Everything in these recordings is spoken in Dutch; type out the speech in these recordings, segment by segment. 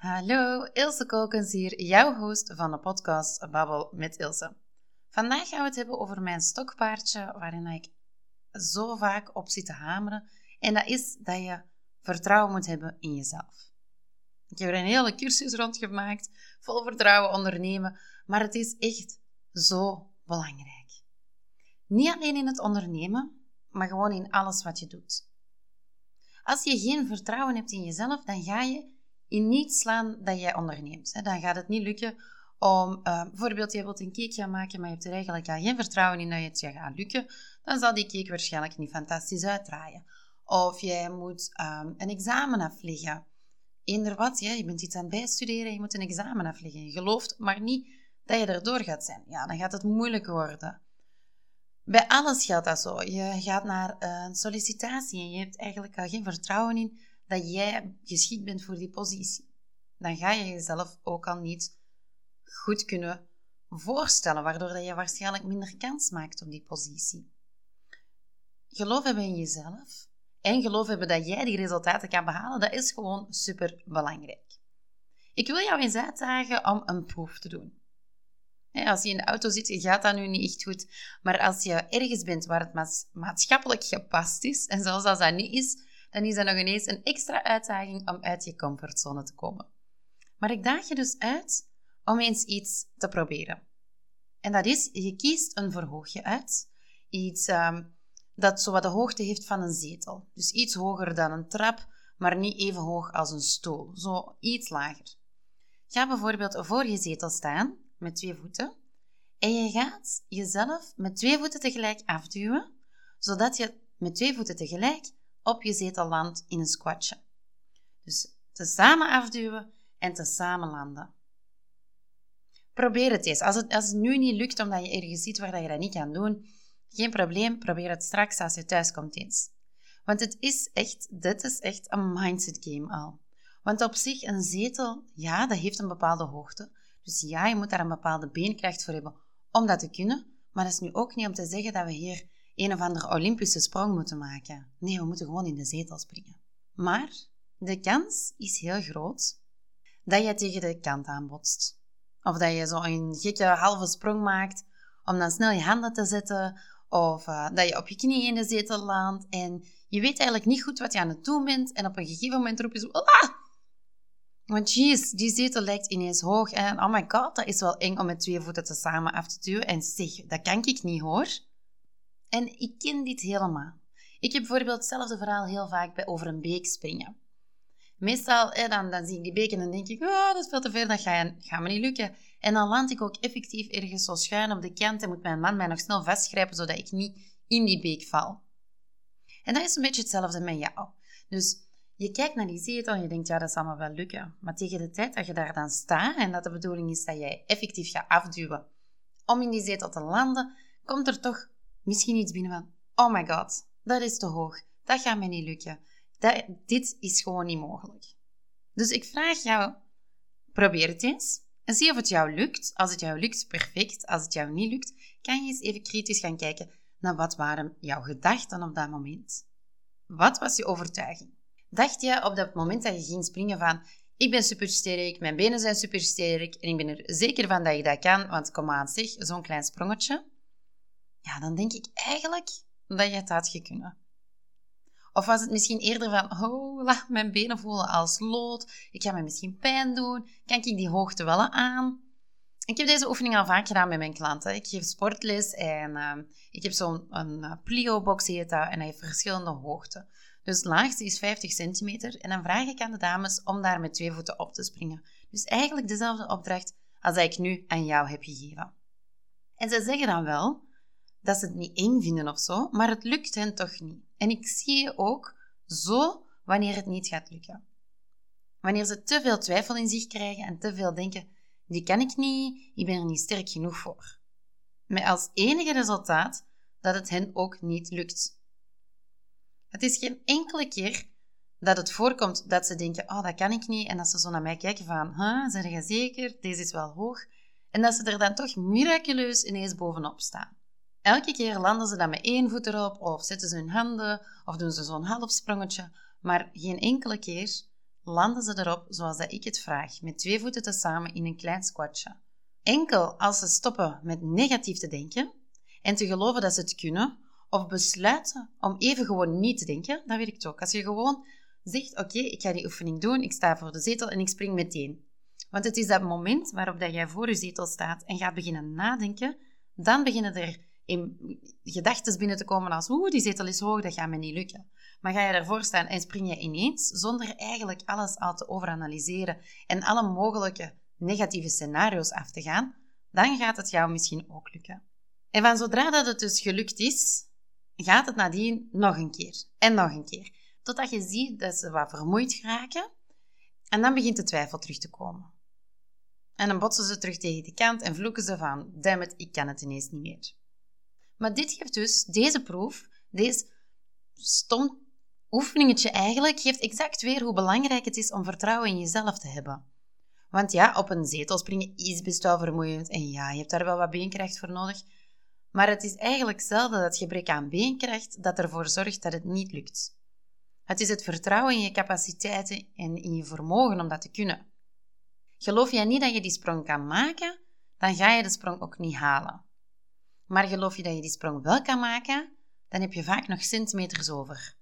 Hallo, Ilse Kolkens hier, jouw host van de podcast Babbel met Ilse. Vandaag gaan we het hebben over mijn stokpaardje waarin ik zo vaak op zit te hameren. En dat is dat je vertrouwen moet hebben in jezelf. Ik heb er een hele cursus rondgemaakt, vol vertrouwen ondernemen, maar het is echt zo belangrijk. Niet alleen in het ondernemen, maar gewoon in alles wat je doet. Als je geen vertrouwen hebt in jezelf, dan ga je in niet slaan dat jij onderneemt. Dan gaat het niet lukken om, uh, bijvoorbeeld, je wilt een cake gaan maken, maar je hebt er eigenlijk al geen vertrouwen in dat het je gaat lukken, dan zal die cake waarschijnlijk niet fantastisch uitdraaien. Of jij moet um, een examen afleggen. Eender wat, ja, je bent iets aan het bijstuderen, je moet een examen afleggen. Je gelooft maar niet dat je erdoor gaat zijn. Ja, dan gaat het moeilijk worden. Bij alles geldt dat zo. Je gaat naar een sollicitatie en je hebt eigenlijk al geen vertrouwen in dat jij geschikt bent voor die positie. Dan ga je jezelf ook al niet goed kunnen voorstellen, waardoor dat je waarschijnlijk minder kans maakt op die positie. Geloof hebben in jezelf en geloof hebben dat jij die resultaten kan behalen, dat is gewoon super belangrijk. Ik wil jou eens uitdagen om een proef te doen. Als je in de auto zit, gaat dat nu niet echt goed. Maar als je ergens bent waar het maatschappelijk gepast is, en zelfs als dat niet is, dan is dat nog ineens een extra uitdaging om uit je comfortzone te komen. Maar ik daag je dus uit om eens iets te proberen. En dat is, je kiest een verhoogje uit. Iets um, dat wat de hoogte heeft van een zetel. Dus iets hoger dan een trap, maar niet even hoog als een stoel. Zo iets lager. Ga bijvoorbeeld voor je zetel staan met twee voeten. En je gaat jezelf met twee voeten tegelijk afduwen, zodat je met twee voeten tegelijk op je zetel landt in een squatje. Dus te samen afduwen en te samen landen. Probeer het eens. Als het, als het nu niet lukt omdat je ergens ziet waar je dat niet kan doen, geen probleem, probeer het straks als je thuis komt eens. Want het is echt, dit is echt een mindset game al. Want op zich, een zetel, ja, dat heeft een bepaalde hoogte. Dus ja, je moet daar een bepaalde beenkracht voor hebben om dat te kunnen. Maar dat is nu ook niet om te zeggen dat we hier een of andere Olympische sprong moeten maken. Nee, we moeten gewoon in de zetel springen. Maar de kans is heel groot dat je tegen de kant aanbotst. Of dat je zo een gekke halve sprong maakt om dan snel je handen te zetten. Of uh, dat je op je knieën in de zetel landt en je weet eigenlijk niet goed wat je aan het doen bent. En op een gegeven moment roep je zo... Ah! Want jeez, die zetel lijkt ineens hoog. En oh my god, dat is wel eng om met twee voeten te samen af te duwen. En zeg, dat kan ik niet hoor. En ik ken dit helemaal. Ik heb bijvoorbeeld hetzelfde verhaal heel vaak bij over een beek springen. Meestal dan, dan zie ik die beek en dan denk ik, oh, dat is veel te ver, dat gaat, me niet lukken. En dan land ik ook effectief ergens zo schuin op de kant en moet mijn man mij nog snel vastgrijpen, zodat ik niet in die beek val. En dat is een beetje hetzelfde met jou. Dus je kijkt naar die zetel en je denkt, ja, dat zal me wel lukken. Maar tegen de tijd dat je daar dan staat en dat de bedoeling is dat jij effectief gaat afduwen om in die zetel te landen, komt er toch misschien iets binnen van, oh my god, dat is te hoog, dat gaat mij niet lukken. Dat, dit is gewoon niet mogelijk. Dus ik vraag jou, probeer het eens en zie of het jou lukt. Als het jou lukt, perfect. Als het jou niet lukt, kan je eens even kritisch gaan kijken naar wat waren jouw gedachten op dat moment. Wat was je overtuiging? Dacht je op dat moment dat je ging springen van ik ben supersterk, mijn benen zijn supersterk en ik ben er zeker van dat je dat kan, want kom aan zeg, zo'n klein sprongetje. Ja, dan denk ik eigenlijk dat je het had gekund. Of was het misschien eerder van, oh, mijn benen voelen als lood, ik ga me misschien pijn doen, kan ik die hoogte wel aan? Ik heb deze oefening al vaak gedaan met mijn klanten. Ik geef sportles en uh, ik heb zo'n uh, plio-box en hij heeft verschillende hoogten. Dus het laagste is 50 centimeter en dan vraag ik aan de dames om daar met twee voeten op te springen. Dus eigenlijk dezelfde opdracht als ik nu aan jou heb gegeven. En ze zeggen dan wel dat ze het niet eng vinden of zo, maar het lukt hen toch niet. En ik zie je ook zo wanneer het niet gaat lukken. Wanneer ze te veel twijfel in zich krijgen en te veel denken, die kan ik niet, ik ben er niet sterk genoeg voor. Met als enige resultaat dat het hen ook niet lukt. Het is geen enkele keer dat het voorkomt dat ze denken, oh, dat kan ik niet, en dat ze zo naar mij kijken van, huh, zijn je zeker, deze is wel hoog, en dat ze er dan toch miraculeus ineens bovenop staan. Elke keer landen ze dan met één voet erop, of zetten ze hun handen, of doen ze zo'n half sprongetje, maar geen enkele keer landen ze erop zoals dat ik het vraag, met twee voeten tezamen in een klein squatje. Enkel als ze stoppen met negatief te denken en te geloven dat ze het kunnen, of besluiten om even gewoon niet te denken, dat werkt ook. Als je gewoon zegt, oké, ik ga die oefening doen, ik sta voor de zetel en ik spring meteen. Want het is dat moment waarop dat jij voor je zetel staat en gaat beginnen nadenken, dan beginnen er in gedachten binnen te komen als, oeh, die zetel is hoog, dat gaat me niet lukken. Maar ga je ervoor staan en spring je ineens, zonder eigenlijk alles al te overanalyseren en alle mogelijke negatieve scenario's af te gaan, dan gaat het jou misschien ook lukken. En van zodra dat het dus gelukt is, gaat het nadien nog een keer en nog een keer. Totdat je ziet dat ze wat vermoeid raken en dan begint de twijfel terug te komen. En dan botsen ze terug tegen de kant en vloeken ze van, damn it, ik kan het ineens niet meer. Maar dit geeft dus, deze proef, deze stom oefeningetje eigenlijk, geeft exact weer hoe belangrijk het is om vertrouwen in jezelf te hebben. Want ja, op een zetel springen is best wel vermoeiend en ja, je hebt daar wel wat beenkracht voor nodig. Maar het is eigenlijk zelden dat gebrek aan beenkracht dat ervoor zorgt dat het niet lukt. Het is het vertrouwen in je capaciteiten en in je vermogen om dat te kunnen. Geloof jij niet dat je die sprong kan maken, dan ga je de sprong ook niet halen. Maar geloof je dat je die sprong wel kan maken, dan heb je vaak nog centimeters over.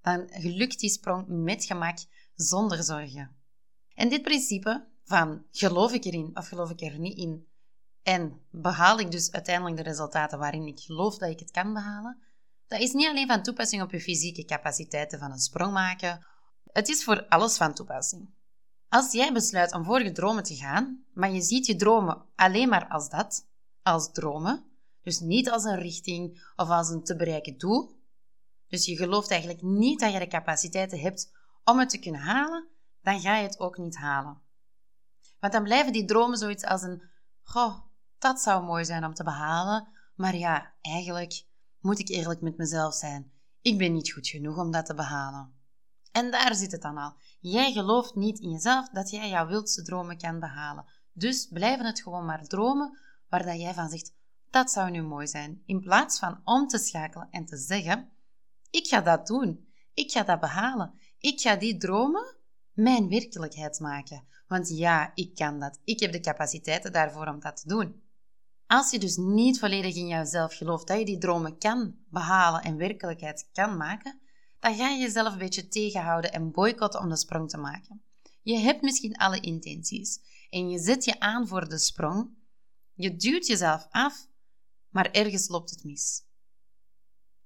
Dan gelukt die sprong met gemak, zonder zorgen. En dit principe van geloof ik erin of geloof ik er niet in, en behaal ik dus uiteindelijk de resultaten waarin ik geloof dat ik het kan behalen, dat is niet alleen van toepassing op je fysieke capaciteiten van een sprong maken, het is voor alles van toepassing. Als jij besluit om voor je dromen te gaan, maar je ziet je dromen alleen maar als dat, als dromen, dus niet als een richting of als een te bereiken doel, dus je gelooft eigenlijk niet dat je de capaciteiten hebt om het te kunnen halen, dan ga je het ook niet halen. Want dan blijven die dromen zoiets als een, goh, dat zou mooi zijn om te behalen, maar ja, eigenlijk moet ik eerlijk met mezelf zijn. Ik ben niet goed genoeg om dat te behalen. En daar zit het dan al. Jij gelooft niet in jezelf dat jij jouw wildste dromen kan behalen. Dus blijven het gewoon maar dromen waar dat jij van zegt, dat zou nu mooi zijn. In plaats van om te schakelen en te zeggen, ik ga dat doen. Ik ga dat behalen. Ik ga die dromen mijn werkelijkheid maken. Want ja, ik kan dat. Ik heb de capaciteiten daarvoor om dat te doen. Als je dus niet volledig in jezelf gelooft dat je die dromen kan behalen en werkelijkheid kan maken, dan ga je jezelf een beetje tegenhouden en boycotten om de sprong te maken. Je hebt misschien alle intenties en je zet je aan voor de sprong. Je duwt jezelf af, maar ergens loopt het mis.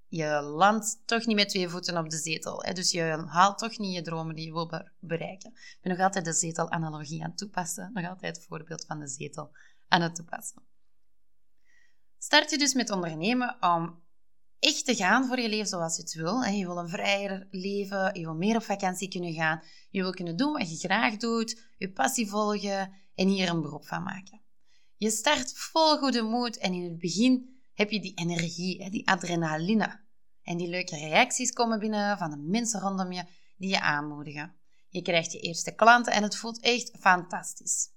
Je landt toch niet met twee voeten op de zetel. Hè? Dus je haalt toch niet je dromen die je wil bereiken. Ik ben nog altijd de zetelanalogie aan het toepassen. Nog altijd het voorbeeld van de zetel aan het toepassen. Start je dus met ondernemen om echt te gaan voor je leven zoals je het wil. Je wil een vrijer leven, je wil meer op vakantie kunnen gaan, je wil kunnen doen wat je graag doet, je passie volgen en hier een beroep van maken. Je start vol goede moed en in het begin heb je die energie, die adrenaline. En die leuke reacties komen binnen van de mensen rondom je die je aanmoedigen. Je krijgt je eerste klanten en het voelt echt fantastisch.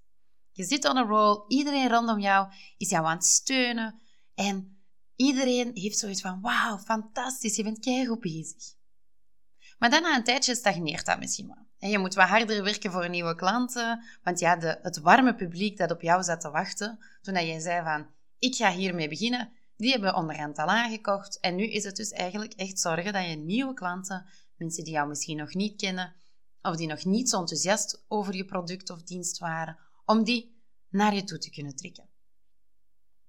Je zit on a roll, iedereen rondom jou is jou aan het steunen, en iedereen heeft zoiets van, wauw, fantastisch, je bent keigoed bezig. Maar dan na een tijdje stagneert dat misschien wel. En je moet wat harder werken voor nieuwe klanten, want ja, de, het warme publiek dat op jou zat te wachten, toen jij zei van, ik ga hiermee beginnen, die hebben onderhand al aangekocht. En nu is het dus eigenlijk echt zorgen dat je nieuwe klanten, mensen die jou misschien nog niet kennen, of die nog niet zo enthousiast over je product of dienst waren, om die naar je toe te kunnen trekken.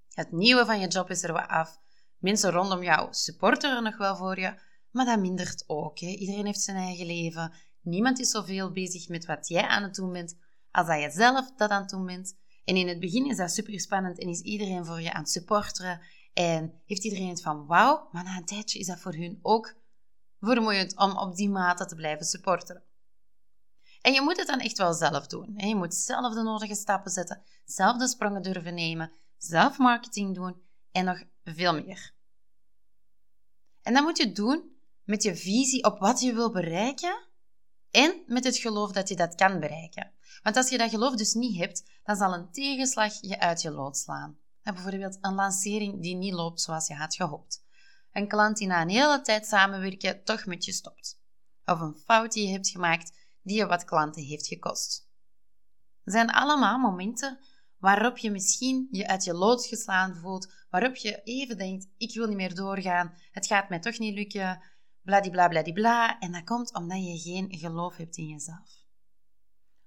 Het nieuwe van je job is er wat af. Mensen rondom jou supporten er nog wel voor je, maar dat mindert ook. Hè. Iedereen heeft zijn eigen leven. Niemand is zoveel bezig met wat jij aan het doen bent als dat jij zelf dat aan het doen bent. En in het begin is dat super spannend en is iedereen voor je aan het supporteren. En heeft iedereen het van wauw, maar na een tijdje is dat voor hun ook vermoeiend om op die mate te blijven supporteren. En je moet het dan echt wel zelf doen. Je moet zelf de nodige stappen zetten, zelf de sprongen durven nemen zelfmarketing doen en nog veel meer. En dat moet je doen met je visie op wat je wil bereiken en met het geloof dat je dat kan bereiken. Want als je dat geloof dus niet hebt, dan zal een tegenslag je uit je lood slaan. En bijvoorbeeld een lancering die niet loopt zoals je had gehoopt. Een klant die na een hele tijd samenwerken toch met je stopt. Of een fout die je hebt gemaakt die je wat klanten heeft gekost. Het zijn allemaal momenten waarop je misschien je uit je lood geslaan voelt, waarop je even denkt, ik wil niet meer doorgaan, het gaat mij toch niet lukken, bladibla En dat komt omdat je geen geloof hebt in jezelf.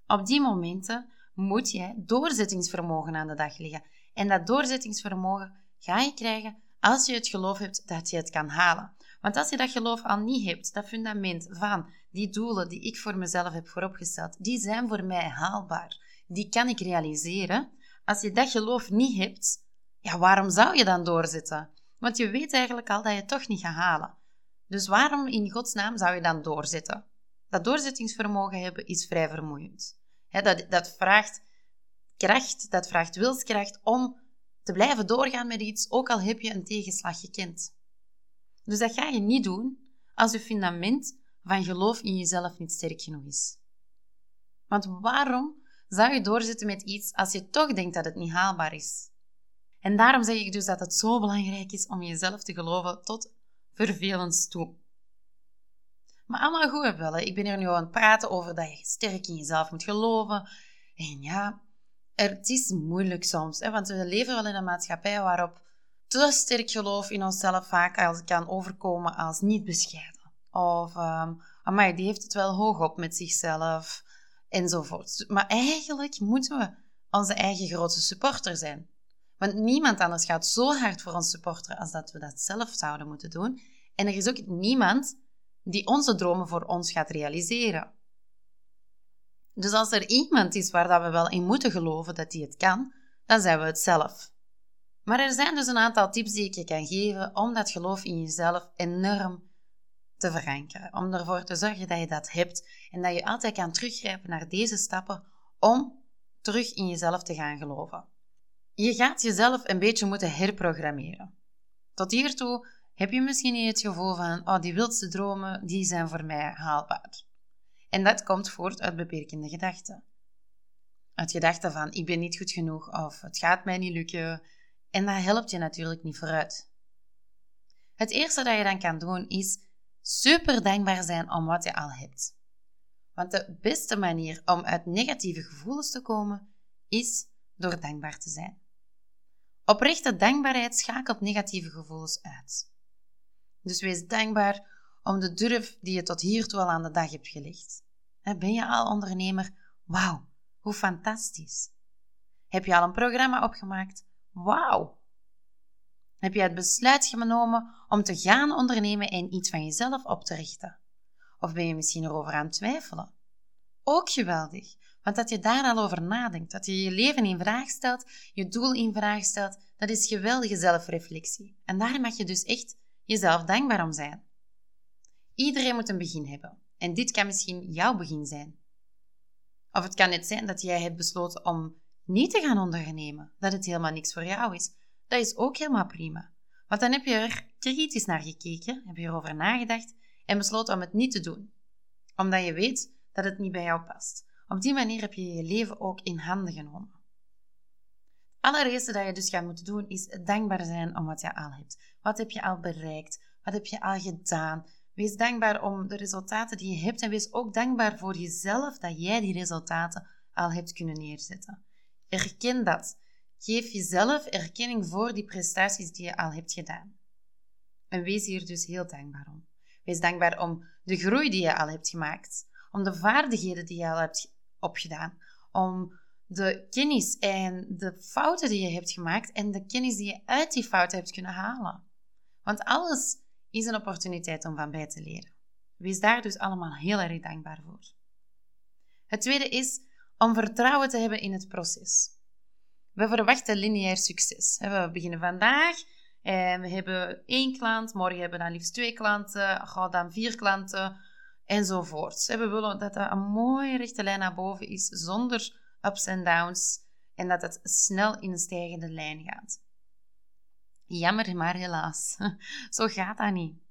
Op die momenten moet je doorzettingsvermogen aan de dag leggen. En dat doorzettingsvermogen ga je krijgen als je het geloof hebt dat je het kan halen. Want als je dat geloof al niet hebt, dat fundament van die doelen die ik voor mezelf heb vooropgesteld, die zijn voor mij haalbaar. Die kan ik realiseren. Als je dat geloof niet hebt, ja, waarom zou je dan doorzetten? Want je weet eigenlijk al dat je het toch niet gaat halen. Dus waarom in godsnaam zou je dan doorzetten? Dat doorzettingsvermogen hebben is vrij vermoeiend. dat, dat vraagt kracht, dat vraagt wilskracht om te blijven doorgaan met iets, ook al heb je een tegenslag gekend. Dus dat ga je niet doen als je fundament van geloof in jezelf niet sterk genoeg is. Want waarom zou je doorzetten met iets als je toch denkt dat het niet haalbaar is? En daarom zeg ik dus dat het zo belangrijk is om jezelf te geloven tot vervelend toe. Maar allemaal goed. Hè? Ik ben hier nu aan het praten over dat je sterk in jezelf moet geloven. En ja, het is moeilijk soms. Hè? Want we leven wel in een maatschappij waarop te sterk geloof in onszelf vaak als kan overkomen als niet bescheiden. Of, um, amai, die heeft het wel hoog op met zichzelf. Enzovoort. Maar eigenlijk moeten we onze eigen grootste supporter zijn. Want niemand anders gaat zo hard voor ons supporteren als dat we dat zelf zouden moeten doen. En er is ook niemand die onze dromen voor ons gaat realiseren. Dus als er iemand is waar dat we wel in moeten geloven dat die het kan, dan zijn we het zelf. Maar er zijn dus een aantal tips die ik je kan geven om dat geloof in jezelf enorm te verankeren. Om ervoor te zorgen dat je dat hebt en dat je altijd kan teruggrijpen naar deze stappen om terug in jezelf te gaan geloven. Je gaat jezelf een beetje moeten herprogrammeren. Tot hiertoe heb je misschien niet het gevoel van, oh, die wildste dromen, die zijn voor mij haalbaar. En dat komt voort uit beperkende gedachten. Uit gedachten van, ik ben niet goed genoeg of het gaat mij niet lukken. En dat helpt je natuurlijk niet vooruit. Het eerste dat je dan kan doen is super dankbaar zijn om wat je al hebt. Want de beste manier om uit negatieve gevoelens te komen is door dankbaar te zijn. Oprechte dankbaarheid schakelt negatieve gevoelens uit. Dus wees dankbaar om de durf die je tot hiertoe al aan de dag hebt gelegd. Ben je al ondernemer? Wauw, hoe fantastisch. Heb je al een programma opgemaakt? Wauw. Heb je het besluit genomen om te gaan ondernemen en iets van jezelf op te richten? Of ben je misschien erover aan het twijfelen? Ook geweldig, want dat je daar al over nadenkt, dat je je leven in vraag stelt, je doel in vraag stelt, dat is geweldige zelfreflectie. En daar mag je dus echt jezelf dankbaar om zijn. Iedereen moet een begin hebben. En dit kan misschien jouw begin zijn. Of het kan net zijn dat jij hebt besloten om niet te gaan ondernemen, dat het helemaal niks voor jou is. Dat is ook helemaal prima. Want dan heb je er kritisch naar gekeken, heb je erover nagedacht en besloten om het niet te doen. Omdat je weet dat het niet bij jou past. Op die manier heb je je leven ook in handen genomen. Het allereerste dat je dus gaat moeten doen is dankbaar zijn om wat je al hebt. Wat heb je al bereikt? Wat heb je al gedaan? Wees dankbaar om de resultaten die je hebt en wees ook dankbaar voor jezelf dat jij die resultaten al hebt kunnen neerzetten. Erken dat. Geef jezelf erkenning voor die prestaties die je al hebt gedaan. En wees hier dus heel dankbaar om. Wees dankbaar om de groei die je al hebt gemaakt, om de vaardigheden die je al hebt opgedaan, om de kennis en de fouten die je hebt gemaakt en de kennis die je uit die fouten hebt kunnen halen. Want alles is een opportuniteit om van bij te leren. Wees daar dus allemaal heel erg dankbaar voor. Het tweede is om vertrouwen te hebben in het proces. We verwachten lineair succes. We beginnen vandaag en we hebben één klant, morgen hebben we dan liefst twee klanten, dan vier klanten enzovoort. We willen dat dat een mooie rechte lijn naar boven is, zonder ups en downs, en dat het snel in een stijgende lijn gaat. Jammer, maar helaas. Zo gaat dat niet.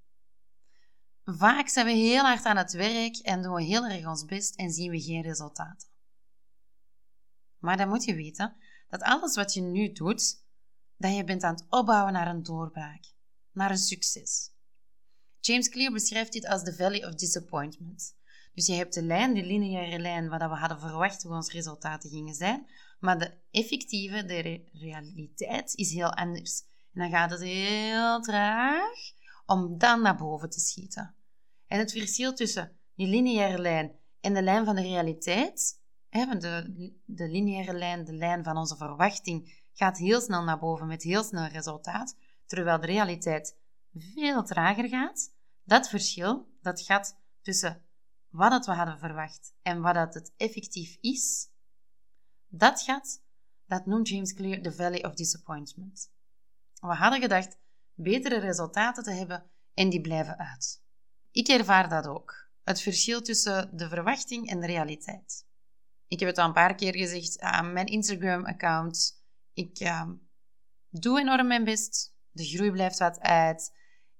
Vaak zijn we heel hard aan het werk en doen we heel erg ons best en zien we geen resultaten. Maar dan moet je weten dat alles wat je nu doet, dat je bent aan het opbouwen naar een doorbraak, naar een succes. James Clear beschrijft dit als the Valley of Disappointment. Dus je hebt de lijn, de lineaire lijn, wat we hadden verwacht hoe onze resultaten gingen zijn. Maar de effectieve, de realiteit, is heel anders. En dan gaat het heel traag om dan naar boven te schieten. En het verschil tussen die lineaire lijn en de lijn van de realiteit, hè, de, de lineaire lijn, de lijn van onze verwachting, gaat heel snel naar boven met heel snel resultaat, terwijl de realiteit veel trager gaat. Dat verschil, dat gaat tussen wat het we hadden verwacht en wat het effectief is, dat gaat, dat noemt James Clear de Valley of Disappointment. We hadden gedacht betere resultaten te hebben en die blijven uit. Ik ervaar dat ook. Het verschil tussen de verwachting en de realiteit. Ik heb het al een paar keer gezegd aan mijn Instagram-account. Ik uh, doe enorm mijn best. De groei blijft wat uit.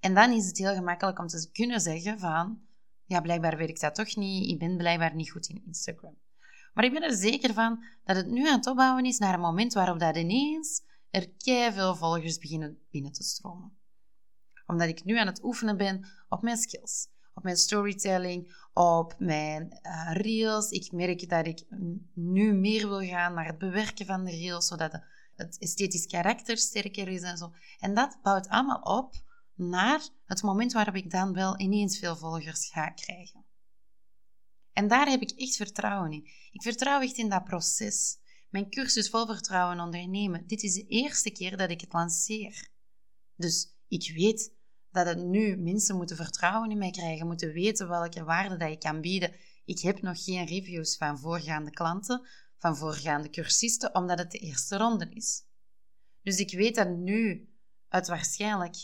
En dan is het heel gemakkelijk om te kunnen zeggen van... Ja, blijkbaar werkt dat toch niet. Ik ben blijkbaar niet goed in Instagram. Maar ik ben er zeker van dat het nu aan het opbouwen is naar een moment waarop dat ineens er veel volgers beginnen binnen te stromen. Omdat ik nu aan het oefenen ben op mijn skills, op mijn storytelling, op mijn uh, reels. Ik merk dat ik nu meer wil gaan naar het bewerken van de reels, zodat het esthetisch karakter sterker is en zo. En dat bouwt allemaal op naar het moment waarop ik dan wel ineens veel volgers ga krijgen. En daar heb ik echt vertrouwen in. Ik vertrouw echt in dat proces. Mijn cursus vol vertrouwen ondernemen. Dit is de eerste keer dat ik het lanceer. Dus ik weet dat het nu mensen moeten vertrouwen in mij krijgen, moeten weten welke waarde dat ik kan bieden. Ik heb nog geen reviews van voorgaande klanten, van voorgaande cursisten, omdat het de eerste ronde is. Dus ik weet dat nu het waarschijnlijk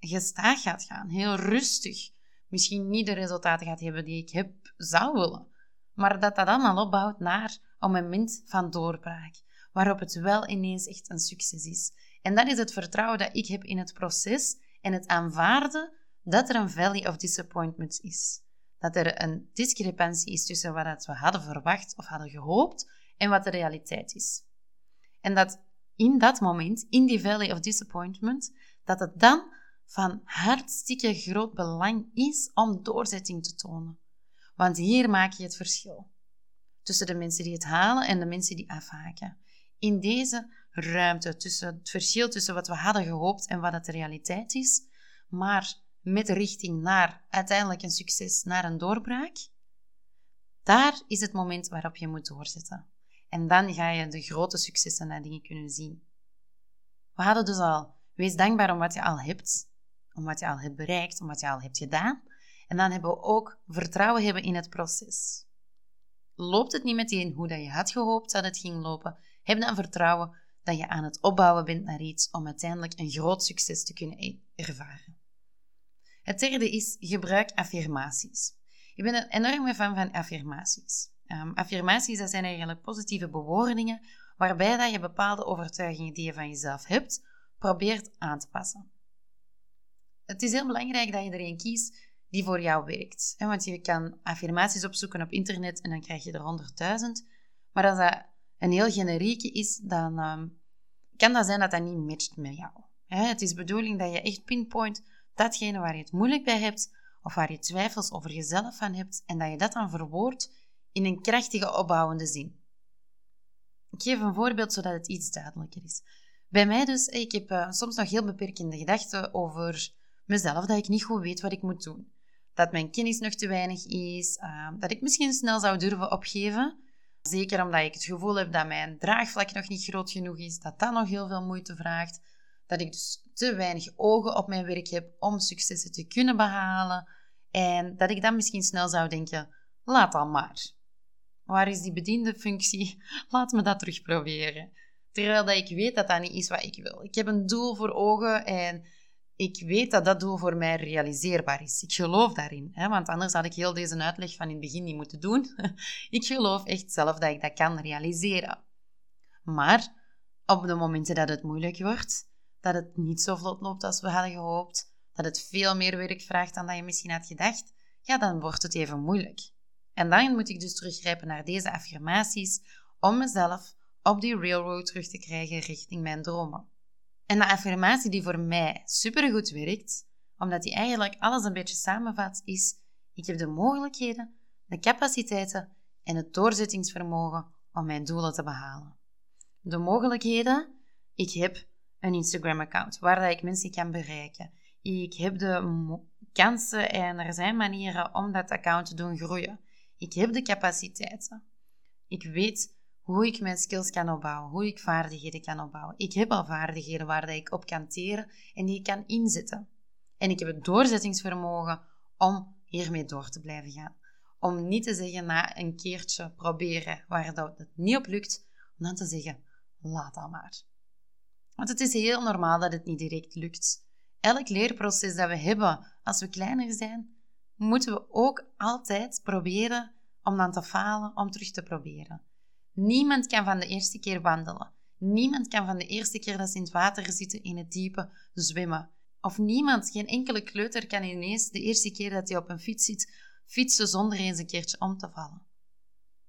gestaag gaat gaan, heel rustig. Misschien niet de resultaten gaat hebben die ik heb, zou willen. Maar dat dat allemaal opbouwt naar een moment van doorbraak, waarop het wel ineens echt een succes is. En dat is het vertrouwen dat ik heb in het proces en het aanvaarden dat er een valley of disappointment is. Dat er een discrepantie is tussen wat we hadden verwacht of hadden gehoopt en wat de realiteit is. En dat in dat moment, in die valley of disappointment, dat het dan van hartstikke groot belang is om doorzetting te tonen. Want hier maak je het verschil tussen de mensen die het halen en de mensen die afhaken. In deze ruimte tussen het verschil tussen wat we hadden gehoopt en wat het de realiteit is, maar met richting naar uiteindelijk een succes, naar een doorbraak, daar is het moment waarop je moet doorzetten. En dan ga je de grote successen en dingen kunnen zien. We hadden dus al, wees dankbaar om wat je al hebt, om wat je al hebt bereikt, om wat je al hebt gedaan. En dan hebben we ook vertrouwen hebben in het proces. Loopt het niet meteen hoe dat je had gehoopt dat het ging lopen, heb dan vertrouwen dat je aan het opbouwen bent naar iets om uiteindelijk een groot succes te kunnen e- ervaren. Het derde is gebruik affirmaties. Ik ben een enorme fan van affirmaties. Um, affirmaties dat zijn eigenlijk positieve bewoordingen waarbij dat je bepaalde overtuigingen die je van jezelf hebt, probeert aan te passen. Het is heel belangrijk dat je er een kiest die voor jou werkt. Want je kan affirmaties opzoeken op internet en dan krijg je er honderdduizend. Maar als dat een heel generieke is, dan ehm, kan dat zijn dat dat niet matcht met jou. Het is de bedoeling dat je echt pinpoint datgene waar je het moeilijk bij hebt of waar je twijfels over jezelf van hebt en dat je dat dan verwoordt in een krachtige opbouwende zin. Ik geef een voorbeeld zodat het iets duidelijker is. Bij mij dus, ik heb uh, soms nog heel beperkende gedachten over mezelf, dat ik niet goed weet wat ik moet doen. Dat mijn kennis nog te weinig is, uh, dat ik misschien snel zou durven opgeven. Zeker omdat ik het gevoel heb dat mijn draagvlak nog niet groot genoeg is, dat dat nog heel veel moeite vraagt. Dat ik dus te weinig ogen op mijn werk heb om successen te kunnen behalen. En dat ik dan misschien snel zou denken, laat dan maar. Waar is die bediende functie? Laat me dat terug proberen. Terwijl dat ik weet dat dat niet is wat ik wil. Ik heb een doel voor ogen en ik weet dat dat doel voor mij realiseerbaar is. Ik geloof daarin, hè, want anders had ik heel deze uitleg van in het begin niet moeten doen. ik geloof echt zelf dat ik dat kan realiseren. Maar op de momenten dat het moeilijk wordt, dat het niet zo vlot loopt als we hadden gehoopt, dat het veel meer werk vraagt dan dat je misschien had gedacht, ja, dan wordt het even moeilijk. En dan moet ik dus teruggrijpen naar deze affirmaties om mezelf op die railroad terug te krijgen richting mijn dromen. En de affirmatie die voor mij supergoed werkt, omdat die eigenlijk alles een beetje samenvat, is: Ik heb de mogelijkheden, de capaciteiten en het doorzettingsvermogen om mijn doelen te behalen. De mogelijkheden, ik heb een Instagram-account waar ik mensen kan bereiken. Ik heb de kansen en er zijn manieren om dat account te doen groeien. Ik heb de capaciteiten. Ik weet hoe ik mijn skills kan opbouwen, hoe ik vaardigheden kan opbouwen. Ik heb al vaardigheden waar ik op kan teren en die ik kan inzetten. En ik heb het doorzettingsvermogen om hiermee door te blijven gaan. Om niet te zeggen na een keertje proberen waar dat het niet op lukt, om dan te zeggen, laat dat maar. Want het is heel normaal dat het niet direct lukt. Elk leerproces dat we hebben als we kleiner zijn, moeten we ook altijd proberen om dan te falen, om terug te proberen. Niemand kan van de eerste keer wandelen. Niemand kan van de eerste keer dat ze in het water zitten in het diepe zwemmen. Of niemand, geen enkele kleuter kan ineens de eerste keer dat hij op een fiets zit, fietsen zonder eens een keertje om te vallen.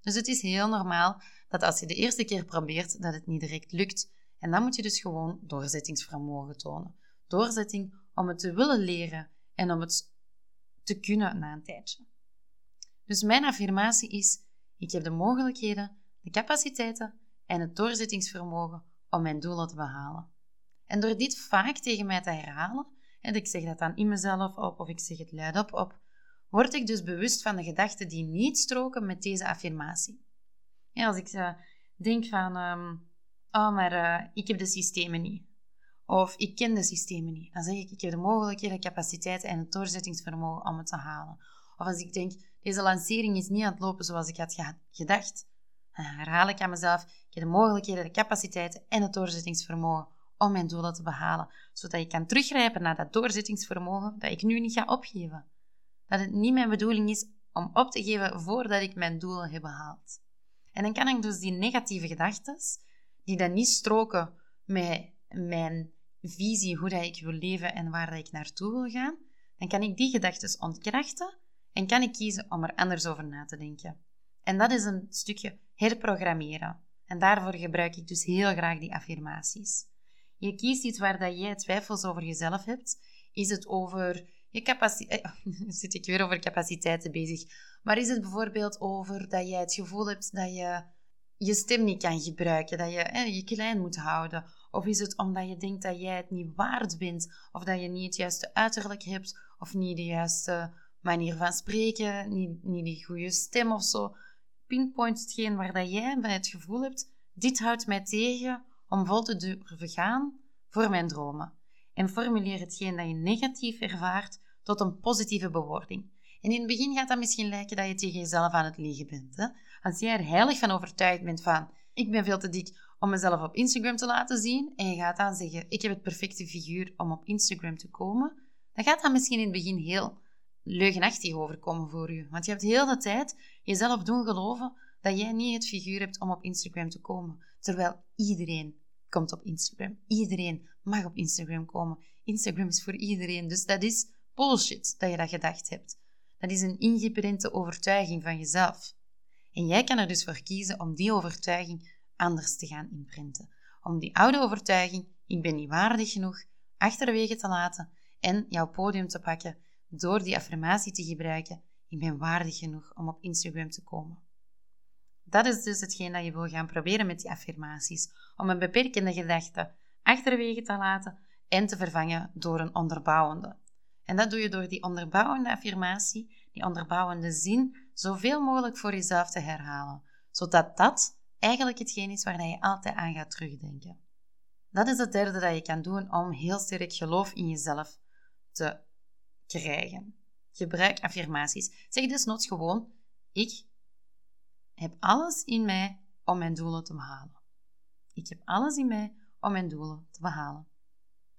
Dus het is heel normaal dat als je de eerste keer probeert, dat het niet direct lukt. En dan moet je dus gewoon doorzettingsvermogen tonen. Doorzetting om het te willen leren en om het te kunnen na een tijdje. Dus mijn affirmatie is: ik heb de mogelijkheden, de capaciteiten en het doorzettingsvermogen om mijn doelen te behalen. En door dit vaak tegen mij te herhalen, en ik zeg dat dan in mezelf op of ik zeg het luidop op, word ik dus bewust van de gedachten die niet stroken met deze affirmatie. Als ik uh, denk van, um, oh, maar uh, ik heb de systemen niet. Of ik ken de systemen niet. Dan zeg ik, ik heb de mogelijkheden, de capaciteiten en het doorzettingsvermogen om het te halen. Of als ik denk, deze lancering is niet aan het lopen zoals ik had gedacht. Dan herhaal ik aan mezelf, ik heb de mogelijkheden, de capaciteiten en het doorzettingsvermogen om mijn doelen te behalen. Zodat ik kan teruggrijpen naar dat doorzettingsvermogen dat ik nu niet ga opgeven. Dat het niet mijn bedoeling is om op te geven voordat ik mijn doelen heb behaald. En dan kan ik dus die negatieve gedachten, die dan niet stroken met mijn visie, hoe dat ik wil leven en waar dat ik naartoe wil gaan, dan kan ik die gedachten ontkrachten en kan ik kiezen om er anders over na te denken. En dat is een stukje herprogrammeren. En daarvoor gebruik ik dus heel graag die affirmaties. Je kiest iets waar dat jij twijfels over jezelf hebt. Is het over je capaciteit... Eh, zit ik weer over capaciteiten bezig. Maar is het bijvoorbeeld over dat jij het gevoel hebt dat je je stem niet kan gebruiken, dat je je klein moet houden? Of is het omdat je denkt dat jij het niet waard bent, of dat je niet het juiste uiterlijk hebt, of niet de juiste manier van spreken, niet, niet die goede stem of zo? Pinpoint hetgeen waar dat jij bij het gevoel hebt, dit houdt mij tegen om vol te durven gaan voor mijn dromen. En formuleer hetgeen dat je negatief ervaart tot een positieve bewoording. En in het begin gaat dat misschien lijken dat je tegen jezelf aan het liegen bent. Hè? Als jij er heilig van overtuigd bent van, ik ben veel te dik om mezelf op Instagram te laten zien, en je gaat dan zeggen, ik heb het perfecte figuur om op Instagram te komen, dan gaat dat misschien in het begin heel leugenachtig overkomen voor je. Want je hebt heel de tijd jezelf doen geloven dat jij niet het figuur hebt om op Instagram te komen. Terwijl iedereen komt op Instagram. Iedereen mag op Instagram komen. Instagram is voor iedereen. Dus dat is bullshit dat je dat gedacht hebt. Dat is een ingeprinte overtuiging van jezelf. En jij kan er dus voor kiezen om die overtuiging anders te gaan imprinten. Om die oude overtuiging, ik ben niet waardig genoeg, achterwege te laten en jouw podium te pakken door die affirmatie te gebruiken, ik ben waardig genoeg om op Instagram te komen. Dat is dus hetgeen dat je wil gaan proberen met die affirmaties, om een beperkende gedachte achterwege te laten en te vervangen door een onderbouwende. En dat doe je door die onderbouwende affirmatie, die onderbouwende zin, zoveel mogelijk voor jezelf te herhalen, zodat dat eigenlijk hetgeen is waar je altijd aan gaat terugdenken. Dat is het derde dat je kan doen om heel sterk geloof in jezelf te krijgen. Gebruik affirmaties. Zeg desnoods gewoon: Ik heb alles in mij om mijn doelen te behalen. Ik heb alles in mij om mijn doelen te behalen.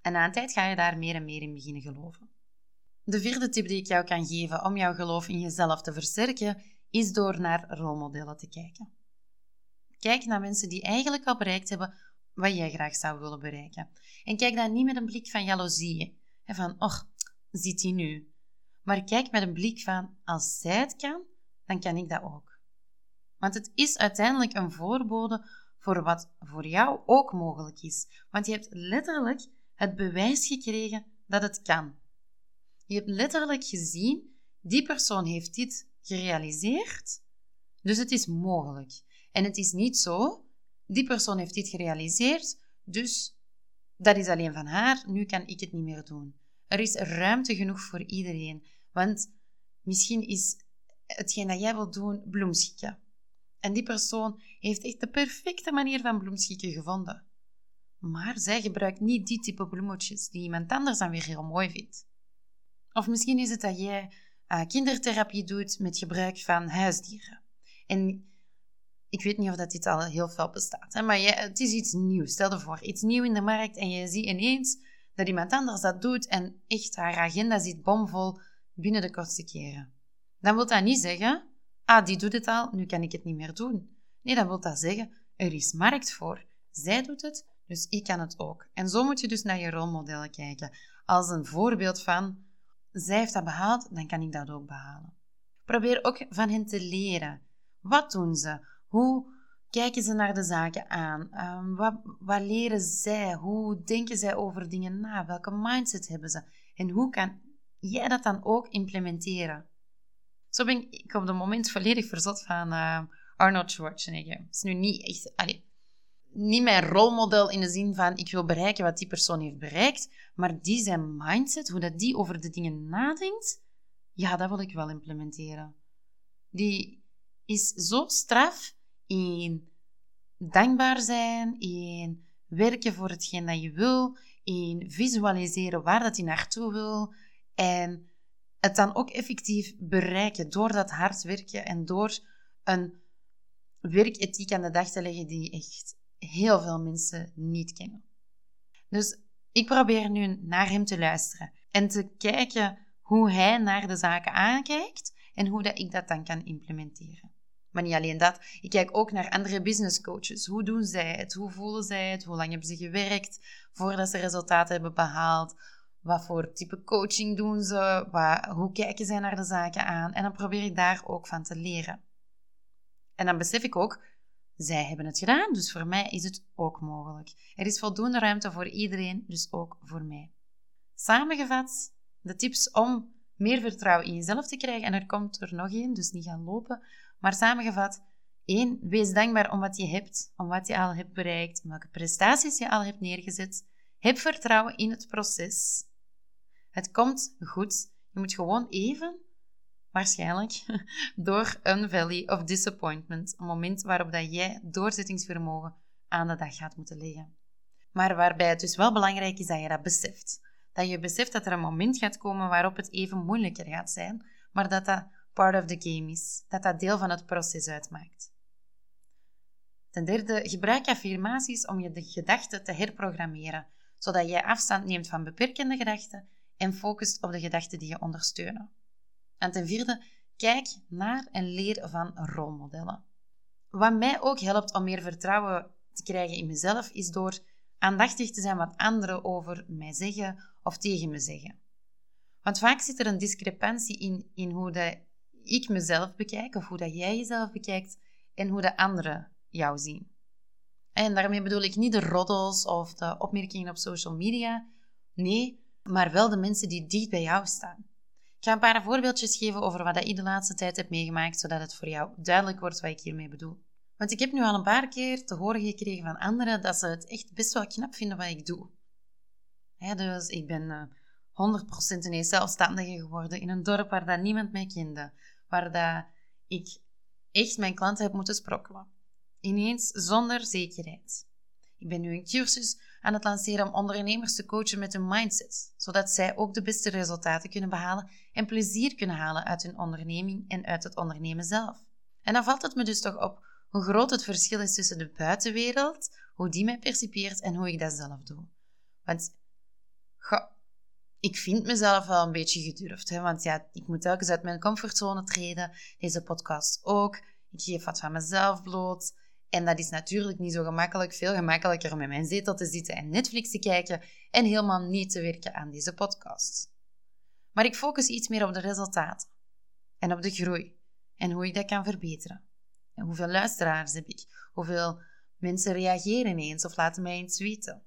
En na een tijd ga je daar meer en meer in beginnen geloven. De vierde tip die ik jou kan geven om jouw geloof in jezelf te versterken, is door naar rolmodellen te kijken. Kijk naar mensen die eigenlijk al bereikt hebben wat jij graag zou willen bereiken. En kijk dan niet met een blik van jaloezie, van, och, ziet hij nu. Maar kijk met een blik van, als zij het kan, dan kan ik dat ook. Want het is uiteindelijk een voorbode voor wat voor jou ook mogelijk is. Want je hebt letterlijk het bewijs gekregen dat het kan. Je hebt letterlijk gezien, die persoon heeft dit gerealiseerd, dus het is mogelijk. En het is niet zo, die persoon heeft dit gerealiseerd, dus dat is alleen van haar, nu kan ik het niet meer doen. Er is ruimte genoeg voor iedereen, want misschien is hetgeen dat jij wilt doen bloemschikken. En die persoon heeft echt de perfecte manier van bloemschikken gevonden. Maar zij gebruikt niet die type bloemetjes die iemand anders dan weer heel mooi vindt. Of misschien is het dat jij uh, kindertherapie doet met gebruik van huisdieren. En ik weet niet of dat dit al heel veel bestaat, hè, maar het is iets nieuws. Stel je voor, iets nieuw in de markt en je ziet ineens dat iemand anders dat doet en echt haar agenda zit bomvol binnen de kortste keren. Dan wil dat niet zeggen, ah, die doet het al, nu kan ik het niet meer doen. Nee, dan wil dat zeggen, er is markt voor. Zij doet het, dus ik kan het ook. En zo moet je dus naar je rolmodellen kijken. Als een voorbeeld van, zij heeft dat behaald, dan kan ik dat ook behalen. Probeer ook van hen te leren. Wat doen ze? Hoe kijken ze naar de zaken aan? Um, wat, wat leren zij? Hoe denken zij over dingen na? Welke mindset hebben ze? En hoe kan jij dat dan ook implementeren? Zo ben ik op het moment volledig verzot van uh, Arnold Schwarzenegger. Het is nu niet echt... Niet mijn rolmodel in de zin van ik wil bereiken wat die persoon heeft bereikt, maar die zijn mindset, hoe dat die over de dingen nadenkt, ja, dat wil ik wel implementeren. Die is zo straf in dankbaar zijn, in werken voor hetgeen dat je wil, in visualiseren waar dat je naartoe wil en het dan ook effectief bereiken door dat hard werken en door een werkethiek aan de dag te leggen die echt heel veel mensen niet kennen. Dus ik probeer nu naar hem te luisteren en te kijken hoe hij naar de zaken aankijkt en hoe dat ik dat dan kan implementeren. Maar niet alleen dat, ik kijk ook naar andere business coaches. Hoe doen zij het? Hoe voelen zij het? Hoe lang hebben ze gewerkt voordat ze resultaten hebben behaald? Wat voor type coaching doen ze? Wat, hoe kijken zij naar de zaken aan? En dan probeer ik daar ook van te leren. En dan besef ik ook, zij hebben het gedaan, dus voor mij is het ook mogelijk. Er is voldoende ruimte voor iedereen, dus ook voor mij. Samengevat, de tips om meer vertrouwen in jezelf te krijgen, en er komt er nog één, dus niet gaan lopen, maar samengevat, één, wees dankbaar om wat je hebt, om wat je al hebt bereikt, welke prestaties je al hebt neergezet. Heb vertrouwen in het proces. Het komt goed. Je moet gewoon even, waarschijnlijk, door een valley of disappointment, een moment waarop dat jij doorzettingsvermogen aan de dag gaat moeten leggen. Maar waarbij het dus wel belangrijk is dat je dat beseft. Dat je beseft dat er een moment gaat komen waarop het even moeilijker gaat zijn, maar dat dat part of the game is, dat dat deel van het proces uitmaakt. Ten derde, gebruik affirmaties om je de gedachten te herprogrammeren, zodat jij afstand neemt van beperkende gedachten en focust op de gedachten die je ondersteunen. En ten vierde, kijk naar en leer van rolmodellen. Wat mij ook helpt om meer vertrouwen te krijgen in mezelf, is door aandachtig te zijn wat anderen over mij zeggen of tegen me zeggen. Want vaak zit er een discrepantie in, in hoe de, ik mezelf bekijk, of hoe dat jij jezelf bekijkt, en hoe de anderen jou zien. En daarmee bedoel ik niet de roddels of de opmerkingen op social media. Nee, maar wel de mensen die dicht bij jou staan. Ik ga een paar voorbeeldjes geven over wat ik de laatste tijd heb meegemaakt, zodat het voor jou duidelijk wordt wat ik hiermee bedoel. Want ik heb nu al een paar keer te horen gekregen van anderen dat ze het echt best wel knap vinden wat ik doe. dus ik ben eh, 100% ineens zelfstandige geworden in een dorp waar dat niemand mij kende. Waar dat ik echt mijn klanten heb moeten sprokkelen. Ineens zonder zekerheid. Ik ben nu een cursus aan het lanceren om ondernemers te coachen met hun mindset, zodat zij ook de beste resultaten kunnen behalen en plezier kunnen halen uit hun onderneming en uit het ondernemen zelf. En dan valt het me dus toch op hoe groot het verschil is tussen de buitenwereld, hoe die mij percipeert en hoe ik dat zelf doe. Want ik vind mezelf wel een beetje gedurfd, hè? want ja, ik moet telkens uit mijn comfortzone treden, deze podcast ook. Ik geef wat van mezelf bloot. En dat is natuurlijk niet zo gemakkelijk. Veel gemakkelijker om in mijn zetel te zitten en Netflix te kijken en helemaal niet te werken aan deze podcast. Maar ik focus iets meer op de resultaten en op de groei en hoe ik dat kan verbeteren. En hoeveel luisteraars heb ik? Hoeveel mensen reageren eens of laten mij eens weten?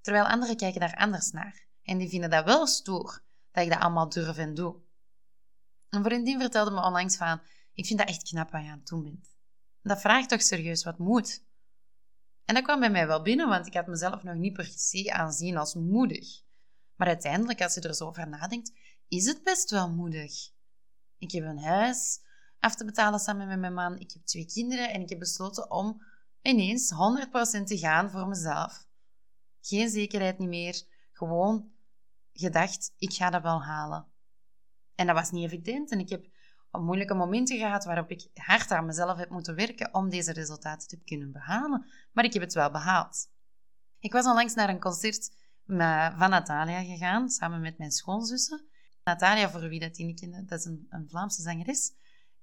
Terwijl anderen kijken daar anders naar en die vinden dat wel stoer dat ik dat allemaal durf en doe. Een vriendin vertelde me onlangs van, ik vind dat echt knap wat je aan het doen bent. Dat vraagt toch serieus wat moed. En dat kwam bij mij wel binnen, want ik had mezelf nog niet per se aanzien als moedig. Maar uiteindelijk, als je er zo over nadenkt, is het best wel moedig. Ik heb een huis af te betalen samen met mijn man. Ik heb twee kinderen en ik heb besloten om ineens 100% te gaan voor mezelf. Geen zekerheid niet meer. Gewoon gedacht, ik ga dat wel halen. En dat was niet evident. En ik heb moeilijke momenten gehad waarop ik hard aan mezelf heb moeten werken om deze resultaten te kunnen behalen. Maar ik heb het wel behaald. Ik was onlangs naar een concert van Natalia gegaan, samen met mijn schoonzussen. Natalia, voor wie dat niet kende, dat is een, een Vlaamse zangeres.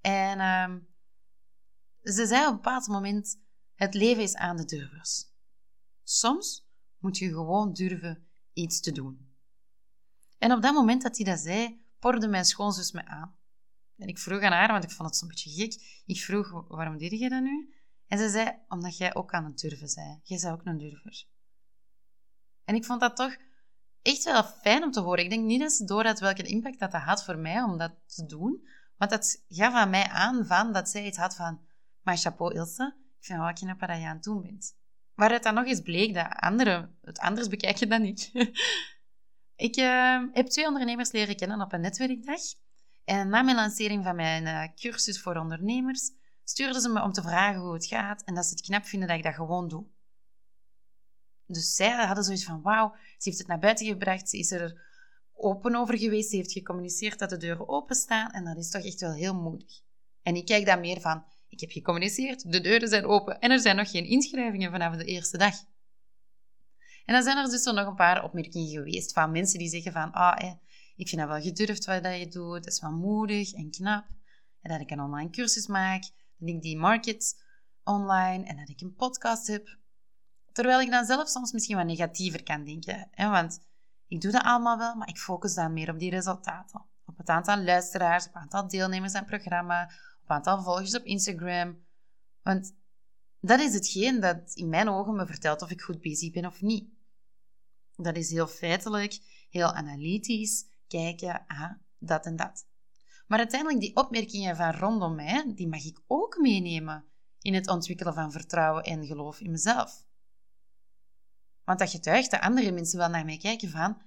En uh, ze zei op een bepaald moment, het leven is aan de durvers. Soms moet je gewoon durven iets te doen. En op dat moment dat hij dat zei, porde mijn schoonzus me aan. En ik vroeg aan haar, want ik vond het zo'n beetje gek. Ik vroeg, waarom deed je dat nu? En ze zei, omdat jij ook aan het durven bent. Jij bent ook een durver. En ik vond dat toch echt wel fijn om te horen. Ik denk niet eens door dat welke impact dat, dat had voor mij om dat te doen. Want dat gaf aan mij aan van dat zij iets had van... Maar chapeau Ilse, ik vind wel knap wat je aan het doen bent. Waaruit dan nog eens bleek dat anderen het anders bekijken dan ik. ik uh, heb twee ondernemers leren kennen op een netwerkdag. En na mijn lancering van mijn uh, cursus voor ondernemers stuurden ze me om te vragen hoe het gaat en dat ze het knap vinden dat ik dat gewoon doe. Dus zij hadden zoiets van, wauw, ze heeft het naar buiten gebracht, ze is er open over geweest, ze heeft gecommuniceerd dat de deuren openstaan en dat is toch echt wel heel moedig. En ik kijk dan meer van, ik heb gecommuniceerd, de deuren zijn open en er zijn nog geen inschrijvingen vanaf de eerste dag. En dan zijn er dus nog een paar opmerkingen geweest van mensen die zeggen van, ah, ik vind dat wel gedurfd wat je doet, dat is wel moedig en knap. En dat ik een online cursus maak, dat ik die market online en dat ik een podcast heb. Terwijl ik dan zelf soms misschien wat negatiever kan denken. Hè? Want ik doe dat allemaal wel, maar ik focus dan meer op die resultaten. Op het aantal luisteraars, op het aantal deelnemers aan het programma, op het aantal volgers op Instagram. Want dat is hetgeen dat in mijn ogen me vertelt of ik goed bezig ben of niet. Dat is heel feitelijk, heel analytisch, kijken, ah, dat en dat. Maar uiteindelijk die opmerkingen van rondom mij, die mag ik ook meenemen in het ontwikkelen van vertrouwen en geloof in mezelf. Want dat getuigt dat andere mensen wel naar mij kijken van...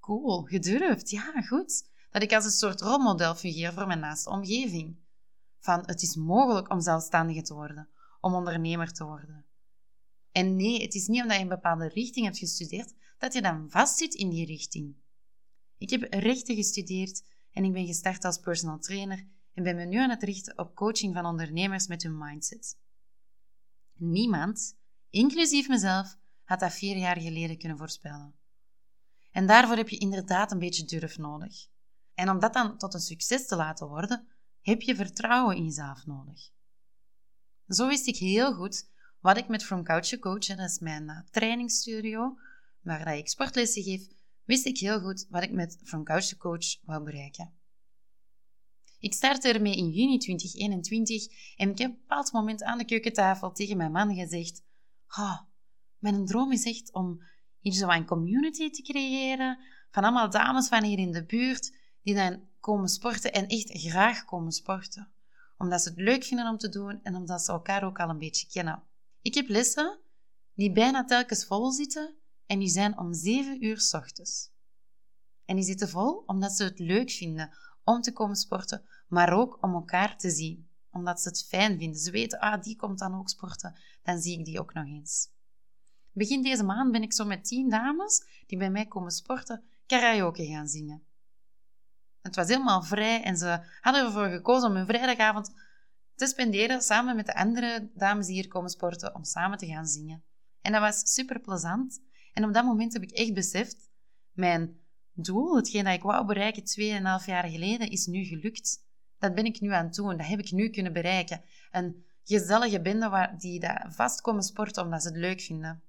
Cool, gedurfd, ja, goed. Dat ik als een soort rolmodel fungeer voor mijn naaste omgeving. Van, het is mogelijk om zelfstandige te worden, om ondernemer te worden. En nee, het is niet omdat je een bepaalde richting hebt gestudeerd, dat je dan vastzit in die richting. Ik heb rechten gestudeerd en ik ben gestart als personal trainer en ben me nu aan het richten op coaching van ondernemers met hun mindset. Niemand, inclusief mezelf, had dat vier jaar geleden kunnen voorspellen. En daarvoor heb je inderdaad een beetje durf nodig. En om dat dan tot een succes te laten worden, heb je vertrouwen in jezelf nodig. Zo wist ik heel goed wat ik met From Couch Coach, dat is mijn uh, trainingsstudio, waar ik sportlessen geef, wist ik heel goed wat ik met From Couch Coach wou bereiken. Ik startte ermee in juni 2021 en ik heb op een bepaald moment aan de keukentafel tegen mijn man gezegd: oh, mijn droom is echt om hier zo een community te creëren van allemaal dames van hier in de buurt die dan komen sporten en echt graag komen sporten. Omdat ze het leuk vinden om te doen en omdat ze elkaar ook al een beetje kennen. Ik heb lessen die bijna telkens vol zitten en die zijn om 7 uur s ochtends. En die zitten vol omdat ze het leuk vinden om te komen sporten, maar ook om elkaar te zien. Omdat ze het fijn vinden. Ze weten, ah, die komt dan ook sporten, dan zie ik die ook nog eens. Begin deze maand ben ik zo met tien dames die bij mij komen sporten karaoke gaan zingen. Het was helemaal vrij en ze hadden ervoor gekozen om hun vrijdagavond te spenderen samen met de andere dames die hier komen sporten om samen te gaan zingen. En dat was super plezant. En op dat moment heb ik echt beseft, mijn doel, hetgeen dat ik wou bereiken 2,5 jaar geleden, is nu gelukt. Dat ben ik nu aan het doen. Dat heb ik nu kunnen bereiken. Een gezellige bende waar, die daar vast komen sporten omdat ze het leuk vinden.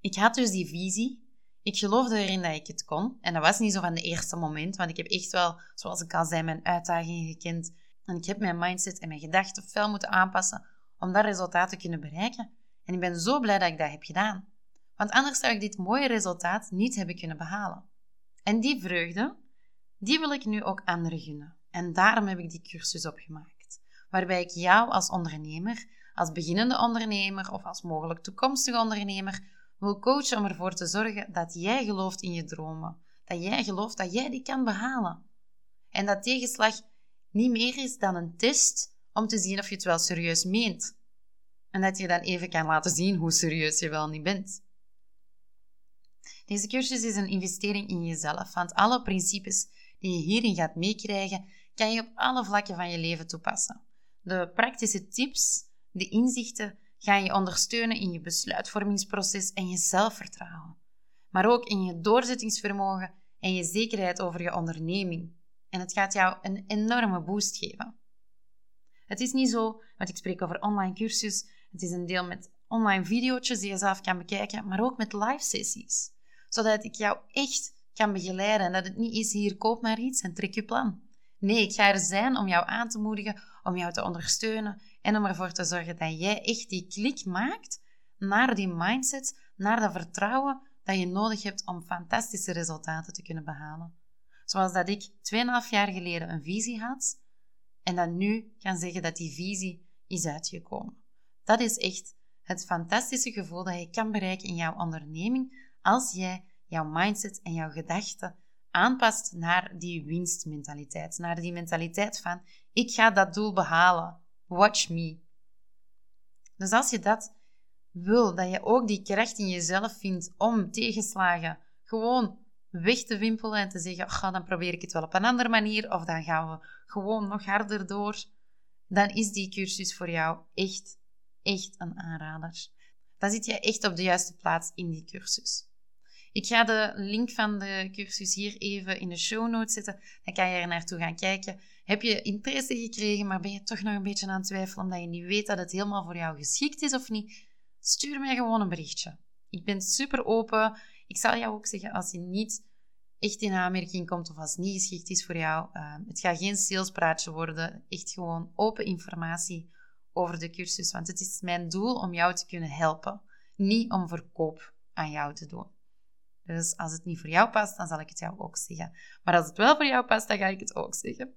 Ik had dus die visie. Ik geloofde erin dat ik het kon. En dat was niet zo van de eerste moment, want ik heb echt wel, zoals ik al zei, mijn uitdagingen gekend. En ik heb mijn mindset en mijn gedachten fel moeten aanpassen om dat resultaat te kunnen bereiken. En ik ben zo blij dat ik dat heb gedaan. Want anders zou ik dit mooie resultaat niet hebben kunnen behalen. En die vreugde, die wil ik nu ook anderen gunnen. En daarom heb ik die cursus opgemaakt, waarbij ik jou als ondernemer, als beginnende ondernemer of als mogelijk toekomstige ondernemer wil coachen om ervoor te zorgen dat jij gelooft in je dromen, dat jij gelooft dat jij die kan behalen. En dat tegenslag niet meer is dan een test om te zien of je het wel serieus meent. En dat je dan even kan laten zien hoe serieus je wel niet bent. Deze cursus is een investering in jezelf, want alle principes die je hierin gaat meekrijgen, kan je op alle vlakken van je leven toepassen. De praktische tips, de inzichten, gaan je ondersteunen in je besluitvormingsproces en je zelfvertrouwen, maar ook in je doorzettingsvermogen en je zekerheid over je onderneming. En het gaat jou een enorme boost geven. Het is niet zo, want ik spreek over online cursus, het is een deel met online video's die je zelf kan bekijken, maar ook met live sessies. Zodat ik jou echt kan begeleiden en dat het niet is hier koop maar iets en trek je plan. Nee, ik ga er zijn om jou aan te moedigen, om jou te ondersteunen en om ervoor te zorgen dat jij echt die klik maakt naar die mindset, naar dat vertrouwen dat je nodig hebt om fantastische resultaten te kunnen behalen. Zoals dat ik 2,5 jaar geleden een visie had en dat nu kan zeggen dat die visie is uitgekomen. Dat is echt het fantastische gevoel dat je kan bereiken in jouw onderneming als jij jouw mindset en jouw gedachten aanpast naar die winstmentaliteit. Naar die mentaliteit van, ik ga dat doel behalen. Watch me. Dus als je dat wil, dat je ook die kracht in jezelf vindt om tegenslagen gewoon weg te wimpelen en te zeggen, dan probeer ik het wel op een andere manier of dan gaan we gewoon nog harder door, dan is die cursus voor jou echt, echt een aanrader. Dan zit je echt op de juiste plaats in die cursus. Ik ga de link van de cursus hier even in de show notes zetten. Dan kan je er naartoe gaan kijken. Heb je interesse gekregen, maar ben je toch nog een beetje aan het twijfelen omdat je niet weet dat het helemaal voor jou geschikt is of niet? Stuur mij gewoon een berichtje. Ik ben super open. Ik zal jou ook zeggen als je niet echt in aanmerking komt of als het niet geschikt is voor jou. Uh, het gaat geen salespraatje worden. Echt gewoon open informatie over de cursus. Want het is mijn doel om jou te kunnen helpen. Niet om verkoop aan jou te doen. Dus als het niet voor jou past, dan zal ik het jou ook zeggen. Maar als het wel voor jou past, dan ga ik het ook zeggen.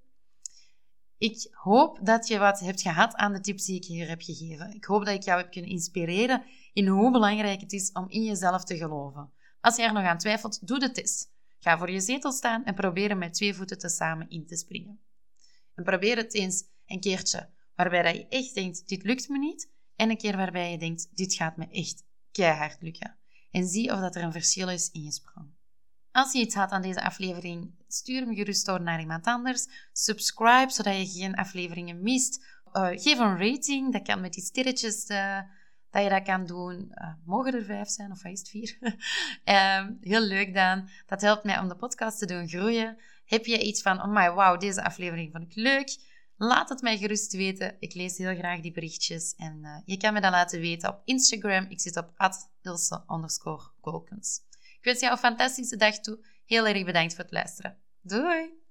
Ik hoop dat je wat hebt gehad aan de tips die ik hier heb gegeven. Ik hoop dat ik jou heb kunnen inspireren in hoe belangrijk het is om in jezelf te geloven. Als je er nog aan twijfelt, doe de test. Ga voor je zetel staan en probeer met twee voeten te samen in te springen. En probeer het eens een keertje waarbij je echt denkt, dit lukt me niet. En een keer waarbij je denkt, dit gaat me echt keihard lukken en zie of dat er een verschil is in je sprong. Als je iets had aan deze aflevering, stuur hem gerust door naar iemand anders. Subscribe, zodat je geen afleveringen mist. Uh, geef een rating, dat kan met die sterretjes uh, dat je dat kan doen. Uh, mogen er vijf zijn, of is het vier? Ehm, heel leuk dan. Dat helpt mij om de podcast te doen groeien. Heb je iets van, oh my, wow, deze aflevering vond ik leuk Laat het mij gerust weten. Ik lees heel graag die berichtjes. En uh, je kan me dat laten weten op Instagram. Ik zit op ilse Ik wens jou een fantastische dag toe. Heel erg bedankt voor het luisteren. Doei!